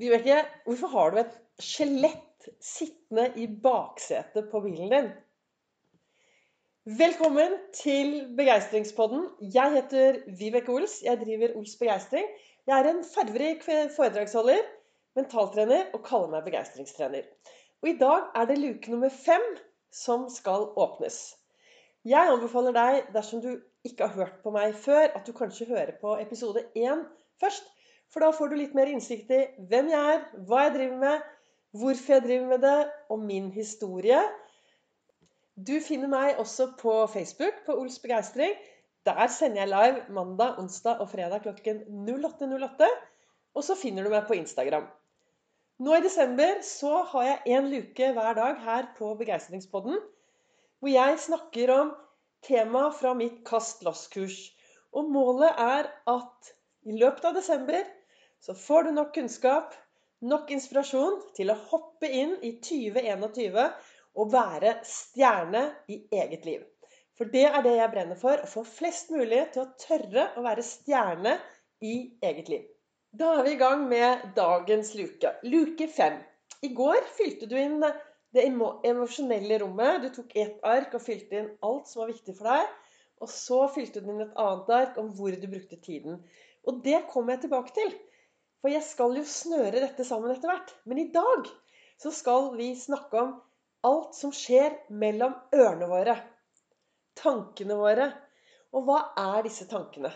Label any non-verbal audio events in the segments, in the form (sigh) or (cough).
Vibeke, hvorfor har du et skjelett sittende i baksetet på bilen din? Velkommen til Begeistringspodden. Jeg heter Vibeke Ols. Jeg driver Ols Begeistring. Jeg er en farverik foredragsholder, mentaltrener og kaller meg begeistringstrener. Og I dag er det luke nummer fem som skal åpnes. Jeg anbefaler deg, dersom du ikke har hørt på meg før, at du kanskje hører på episode én først. For da får du litt mer innsikt i hvem jeg er, hva jeg driver med, hvorfor jeg driver med det, og min historie. Du finner meg også på Facebook, på Ols Begeistring. Der sender jeg live mandag, onsdag og fredag klokken 08.08. Og så finner du meg på Instagram. Nå i desember så har jeg én luke hver dag her på Begeistringspodden. Hvor jeg snakker om tema fra mitt Kast loss-kurs. Og målet er at i løpet av desember så får du nok kunnskap, nok inspirasjon til å hoppe inn i 2021 og være stjerne i eget liv. For det er det jeg brenner for. Å få flest mulig til å tørre å være stjerne i eget liv. Da er vi i gang med dagens luke. Luke fem. I går fylte du inn det emosjonelle rommet. Du tok ett ark og fylte inn alt som var viktig for deg. Og så fylte du inn et annet ark om hvor du brukte tiden. Og det kommer jeg tilbake til. For jeg skal jo snøre dette sammen etter hvert. Men i dag så skal vi snakke om alt som skjer mellom ørene våre. Tankene våre. Og hva er disse tankene?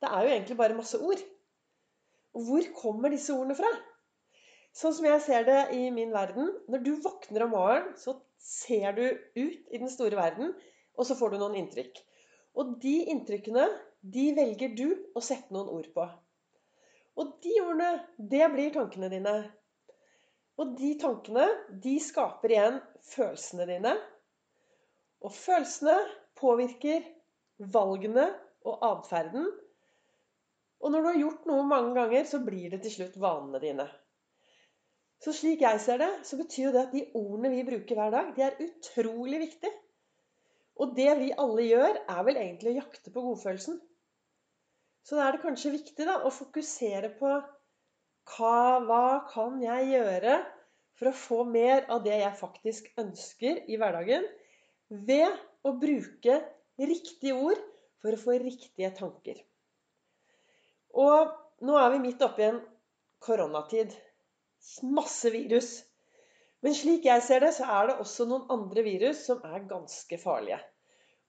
Det er jo egentlig bare masse ord. Og hvor kommer disse ordene fra? Sånn som jeg ser det i min verden Når du våkner om morgenen, så ser du ut i den store verden, og så får du noen inntrykk. Og de inntrykkene, de velger du å sette noen ord på. Og de ordene, det blir tankene dine. Og de tankene, de skaper igjen følelsene dine. Og følelsene påvirker valgene og atferden. Og når du har gjort noe mange ganger, så blir det til slutt vanene dine. Så slik jeg ser det, så betyr det at de ordene vi bruker hver dag, de er utrolig viktige. Og det vi alle gjør, er vel egentlig å jakte på godfølelsen. Så da er det kanskje viktig da, å fokusere på hva, hva kan jeg gjøre for å få mer av det jeg faktisk ønsker i hverdagen, ved å bruke riktige ord for å få riktige tanker. Og nå er vi midt oppi en koronatid. Masse virus. Men slik jeg ser det, så er det også noen andre virus som er ganske farlige.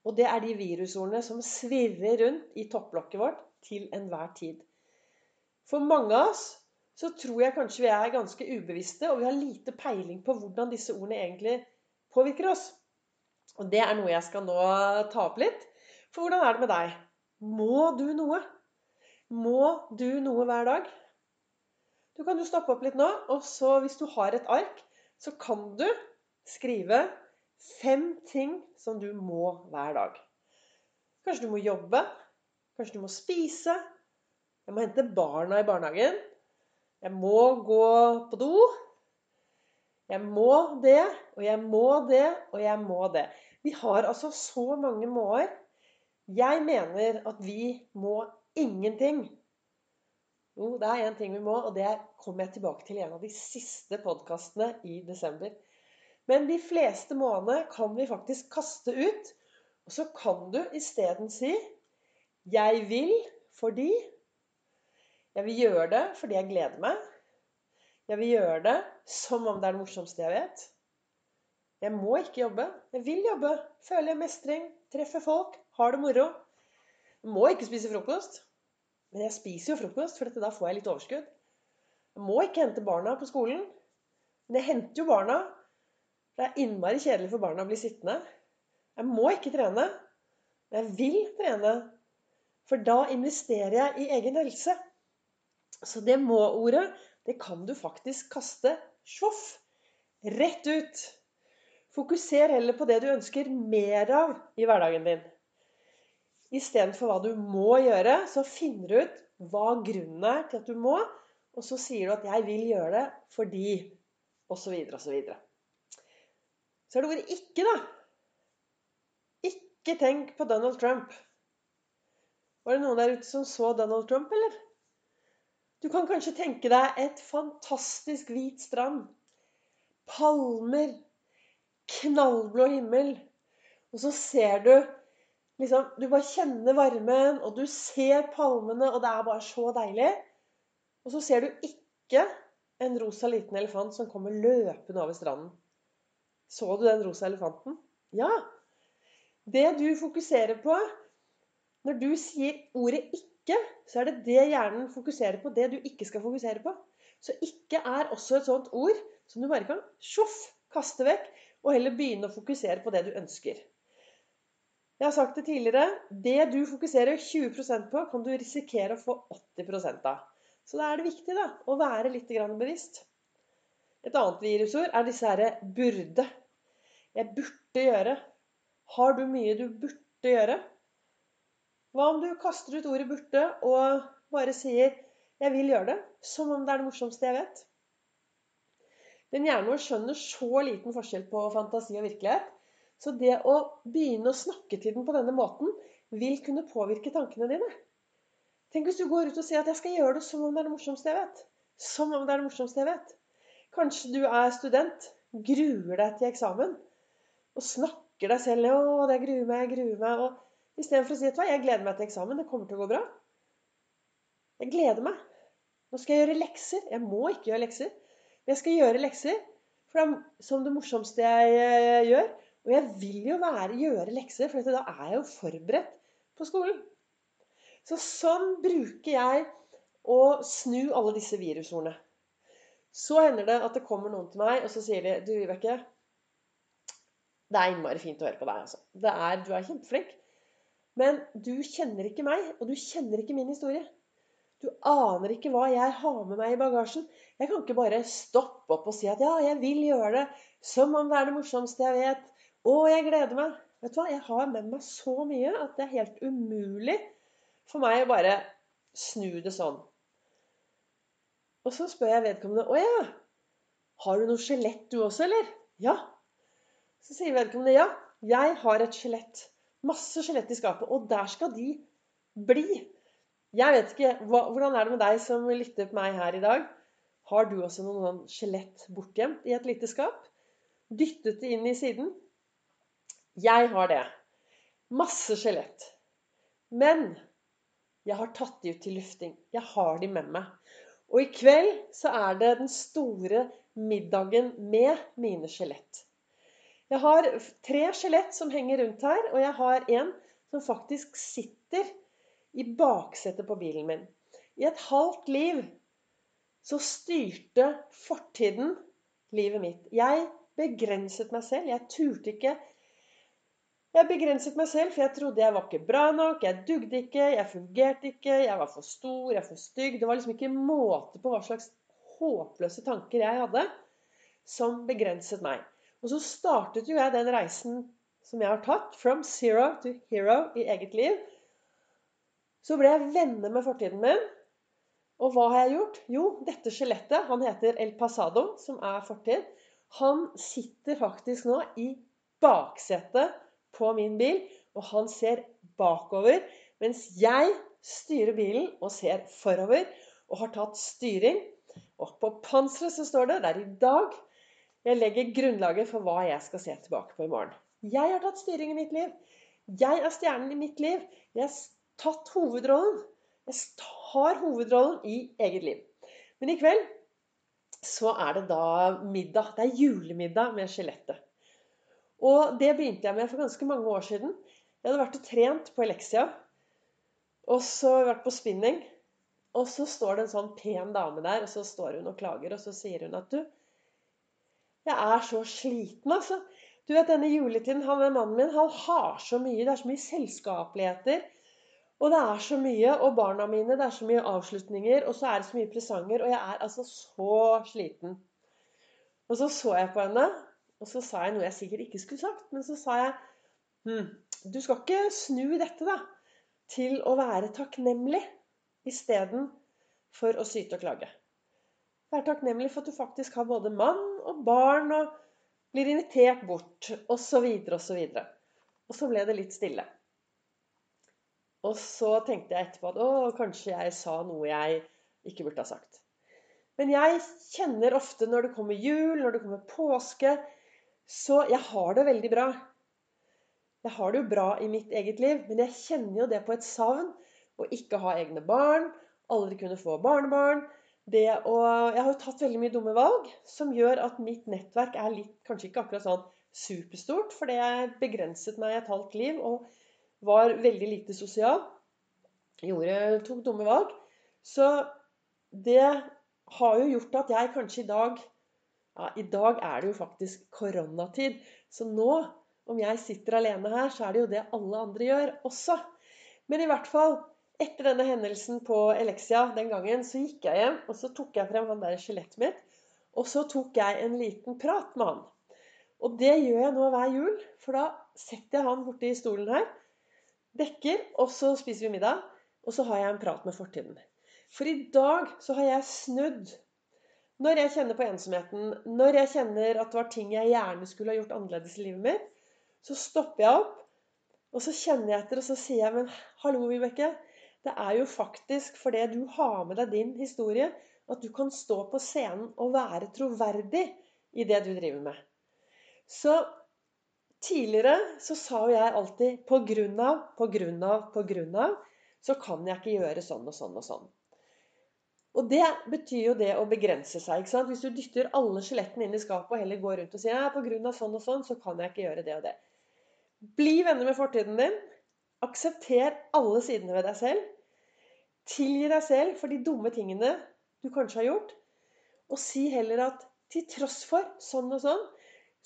Og det er de virusordene som svirrer rundt i topplokket vårt til enhver tid. For mange av oss så tror jeg kanskje vi er ganske ubevisste, og vi har lite peiling på hvordan disse ordene egentlig påvirker oss. Og det er noe jeg skal nå ta opp litt. For hvordan er det med deg? Må du noe? Må du noe hver dag? Du kan jo stoppe opp litt nå, og så hvis du har et ark, så kan du skrive fem ting som du må hver dag. Kanskje du må jobbe. Kanskje du må spise. Jeg må hente barna i barnehagen. Jeg må gå på do. Jeg må det, og jeg må det, og jeg må det. Vi har altså så mange må-er. Jeg mener at vi må ingenting. Jo, det er én ting vi må, og det kommer jeg tilbake til i en av de siste podkastene i desember. Men de fleste månedene kan vi faktisk kaste ut. Og så kan du isteden si jeg vil fordi Jeg vil gjøre det fordi jeg gleder meg. Jeg vil gjøre det som om det er det morsomste jeg vet. Jeg må ikke jobbe. Jeg vil jobbe. Føler jeg mestring. Treffer folk. Har det moro. Jeg må ikke spise frokost. Men jeg spiser jo frokost, for da får jeg litt overskudd. Jeg må ikke hente barna på skolen. Men jeg henter jo barna. Det er innmari kjedelig for barna å bli sittende. Jeg må ikke trene. Men jeg vil trene. For da investerer jeg i egen helse. Så det må-ordet, det kan du faktisk kaste sjoff rett ut. Fokuser heller på det du ønsker mer av i hverdagen din. Istedenfor hva du må gjøre, så finner du ut hva grunnen er til at du må, og så sier du at 'jeg vil gjøre det fordi' osv. osv. Så er det ordet 'ikke', da. Ikke tenk på Donald Trump. Var det noen der ute som så Donald Trump, eller? Du kan kanskje tenke deg et fantastisk hvit strand. Palmer. Knallblå himmel. Og så ser du liksom, Du bare kjenner varmen, og du ser palmene, og det er bare så deilig. Og så ser du ikke en rosa liten elefant som kommer løpende over stranden. Så du den rosa elefanten? Ja. Det du fokuserer på når du sier ordet 'ikke', så er det det hjernen fokuserer på. Det du ikke skal fokusere på. Så 'ikke' er også et sånt ord som du bare kan sjoff, kaste vekk, og heller begynne å fokusere på det du ønsker. Jeg har sagt det tidligere. Det du fokuserer 20% på, kan du risikere å få 80 av. Så da er det viktig da, å være litt bevisst. Et annet virusord er disse herre 'burde'. Jeg burde gjøre. Har du mye du burde gjøre? Hva om du kaster ut ordet 'burde' og bare sier 'jeg vil gjøre det', som om det er det morsomste jeg vet? Den hjernen vår skjønner så liten forskjell på fantasi og virkelighet. Så det å begynne å snakke til den på denne måten vil kunne påvirke tankene dine. Tenk hvis du går ut og sier at 'jeg skal gjøre det som om det er det morsomste jeg vet'. Som om det er det morsomste jeg vet. Kanskje du er student, gruer deg til eksamen og snakker deg selv 'Å, det gruer meg, jeg gruer meg'. og Istedenfor å si at jeg gleder meg til eksamen, det kommer til å gå bra. Jeg gleder meg. Nå skal jeg gjøre lekser. Jeg må ikke gjøre lekser. Men jeg skal gjøre lekser for det er som det morsomste jeg eh, gjør. Og jeg vil jo være, gjøre lekser, for da er jeg jo forberedt på skolen. Så sånn bruker jeg å snu alle disse virusordene. Så hender det at det kommer noen til meg, og så sier de Du, Vibeke, det er innmari fint å høre på deg. Altså. Er, du er kjempeflink. Men du kjenner ikke meg, og du kjenner ikke min historie. Du aner ikke hva jeg har med meg i bagasjen. Jeg kan ikke bare stoppe opp og si at ja, jeg vil gjøre det som om det er det morsomste jeg vet. Å, jeg gleder meg. Vet du hva? Jeg har med meg så mye at det er helt umulig for meg å bare snu det sånn. Og så spør jeg vedkommende Å ja, har du noe skjelett du også, eller? Ja. Så sier vedkommende ja, jeg har et skjelett. Masse skjelett i skapet. Og der skal de bli. Jeg vet ikke, hva, Hvordan er det med deg som lytter på meg her i dag? Har du også noen sånn skjelett bortgjemt i et lite skap? Dyttet det inn i siden? Jeg har det. Masse skjelett. Men jeg har tatt de ut til lufting. Jeg har de med meg. Og i kveld så er det den store middagen med mine skjelett. Jeg har tre skjelett som henger rundt her, og jeg har en som faktisk sitter i baksetet på bilen min. I et halvt liv så styrte fortiden livet mitt. Jeg begrenset meg selv. Jeg turte ikke. Jeg begrenset meg selv, for jeg trodde jeg var ikke bra nok, jeg dugde ikke, jeg fungerte ikke, jeg var for stor, jeg var for stygg. Det var liksom ikke måte på hva slags håpløse tanker jeg hadde, som begrenset meg. Og så startet jo jeg den reisen som jeg har tatt, from zero to hero i eget liv. Så ble jeg venner med fortiden min. Og hva har jeg gjort? Jo, dette skjelettet, han heter El Pasado, som er fortid. Han sitter faktisk nå i baksetet på min bil, og han ser bakover. Mens jeg styrer bilen og ser forover og har tatt styring. Og på panseret så står det det er i dag jeg legger grunnlaget for hva jeg skal se tilbake på i morgen. Jeg har tatt styring i mitt liv. Jeg er stjernen i mitt liv. Jeg har tatt hovedrollen. Jeg tar hovedrollen i eget liv. Men i kveld så er det da middag. Det er julemiddag med skjelettet. Og det begynte jeg med for ganske mange år siden. Jeg hadde vært og trent på Elexia. Og så vært på spinning. Og så står det en sånn pen dame der, og så står hun og klager, og så sier hun at du jeg er så sliten, altså. Du vet, denne juletiden, han er mannen min, han har så mye. Det er så mye selskapeligheter. Og det er så mye. Og barna mine, det er så mye avslutninger. Og så er det så mye presanger. Og jeg er altså så sliten. Og så så jeg på henne, og så sa jeg noe jeg sikkert ikke skulle sagt. Men så sa jeg hm, du skal ikke snu dette, da. Til å være takknemlig istedenfor å syte og klage. Vær takknemlig for at du faktisk har både mann og barn og blir invitert bort, osv., osv. Og så ble det litt stille. Og så tenkte jeg etterpå at å, kanskje jeg sa noe jeg ikke burde ha sagt. Men jeg kjenner ofte når det kommer jul, når det kommer påske Så jeg har det veldig bra. Jeg har det jo bra i mitt eget liv, men jeg kjenner jo det på et savn å ikke ha egne barn, aldri kunne få barnebarn. Det å, jeg har jo tatt veldig mye dumme valg som gjør at mitt nettverk er litt, kanskje ikke akkurat sånn superstort, fordi jeg begrenset meg et halvt liv og var veldig lite sosial. Gjorde, tok dumme valg. Så det har jo gjort at jeg kanskje i dag ja, I dag er det jo faktisk koronatid. Så nå, om jeg sitter alene her, så er det jo det alle andre gjør også. Men i hvert fall, etter denne hendelsen på Elexia den gangen, så gikk jeg hjem, og så tok jeg frem han der skjelettet mitt. Og så tok jeg en liten prat med han. Og det gjør jeg nå hver jul, for da setter jeg han borti stolen her, dekker, og så spiser vi middag. Og så har jeg en prat med fortiden. For i dag så har jeg snudd. Når jeg kjenner på ensomheten, når jeg kjenner at det var ting jeg gjerne skulle ha gjort annerledes i livet mitt, så stopper jeg opp, og så kjenner jeg etter, og så sier jeg Men hallo, Vibeke. Det er jo faktisk fordi du har med deg din historie, at du kan stå på scenen og være troverdig i det du driver med. Så tidligere så sa jo jeg alltid på grunn av, på grunn av, på grunn av, så kan jeg ikke gjøre sånn og sånn og sånn. Og det betyr jo det å begrense seg. ikke sant? Hvis du dytter alle skjelettene inn i skapet og heller går rundt og sier ja, av sånn og sånn, så kan jeg ikke gjøre det og det. Bli venner med fortiden din. Aksepter alle sidene ved deg selv. Tilgi deg selv for de dumme tingene du kanskje har gjort. Og si heller at til tross for sånn og sånn,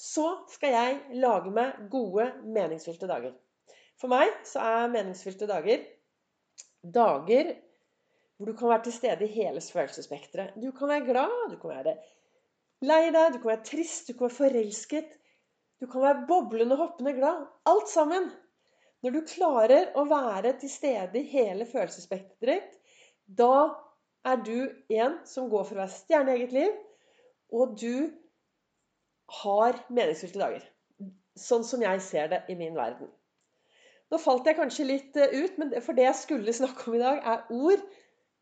så skal jeg lage meg gode, meningsfylte dager. For meg så er meningsfylte dager dager hvor du kan være til stede i hele følelsesspekteret. Du kan være glad, du kan være lei deg, du kan være trist, du kan være forelsket. Du kan være boblende, hoppende glad. Alt sammen. Når du klarer å være til stede i hele følelsesspekteret da er du en som går for å være stjerne i eget liv, og du har meningsfylte dager. Sånn som jeg ser det i min verden. Nå falt jeg kanskje litt eh, ut, men for det jeg skulle (laughs) snakke om i dag, er ord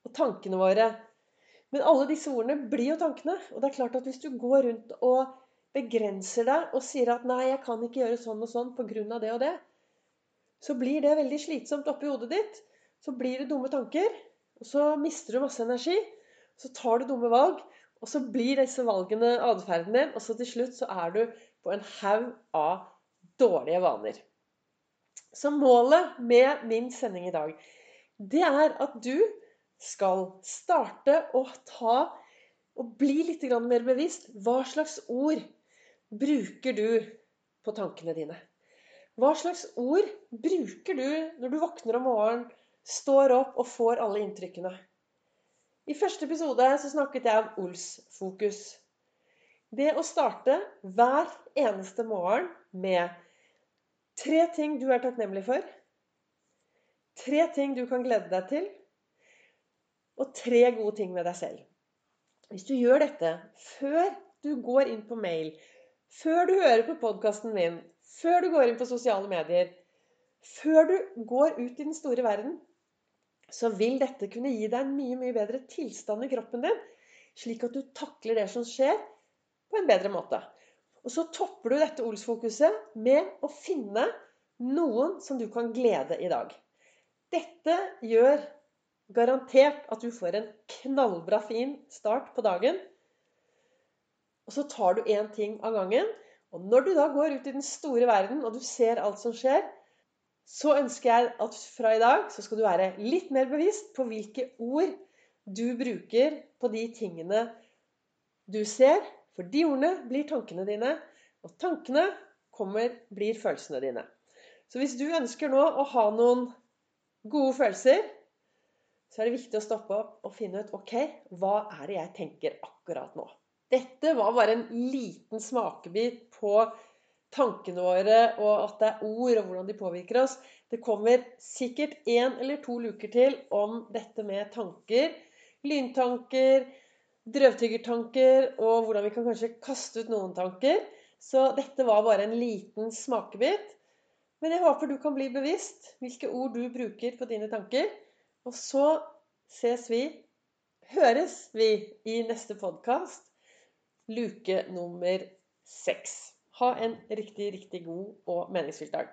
og tankene våre. Men alle disse ordene blir jo tankene. Og det er klart at hvis du går rundt og begrenser deg og sier at 'nei, jeg kan ikke gjøre sånn og sånn pga. det og det', så blir det veldig slitsomt oppi hodet ditt. Så blir det dumme tanker. Og så mister du masse energi. Så tar du dumme valg. Og så blir disse valgene atferden din. Og så til slutt så er du på en haug av dårlige vaner. Så målet med min sending i dag, det er at du skal starte å ta og bli litt mer bevisst. Hva slags ord bruker du på tankene dine? Hva slags ord bruker du når du våkner om morgenen, står opp og får alle inntrykkene? I første episode så snakket jeg om Ols-fokus. Det å starte hver eneste morgen med tre ting du er takknemlig for. Tre ting du kan glede deg til og tre gode ting med deg selv. Hvis du gjør dette før du går inn på mail, før du hører på podkasten min, før du går inn på sosiale medier, før du går ut i den store verden, så vil dette kunne gi deg en mye, mye bedre tilstand i kroppen din, slik at du takler det som skjer, på en bedre måte. Og så topper du dette Ols-fokuset med å finne noen som du kan glede i dag. Dette gjør Garantert at du får en knallbra fin start på dagen. Og så tar du én ting av gangen. Og når du da går ut i den store verden, og du ser alt som skjer, så ønsker jeg at fra i dag så skal du være litt mer bevisst på hvilke ord du bruker på de tingene du ser. For de ordene blir tankene dine, og tankene kommer, blir følelsene dine. Så hvis du ønsker nå å ha noen gode følelser, så er det viktig å stoppe opp og finne ut ok, hva er det jeg tenker akkurat nå. Dette var bare en liten smakebit på tankene våre, og at det er ord, og hvordan de påvirker oss. Det kommer sikkert én eller to luker til om dette med tanker. Lyntanker, drøvtyggertanker, og hvordan vi kan kanskje kaste ut noen tanker. Så dette var bare en liten smakebit. Men jeg håper du kan bli bevisst hvilke ord du bruker på dine tanker. Og så ses vi, høres vi i neste podkast, luke nummer seks. Ha en riktig, riktig god og meningsfylt dag.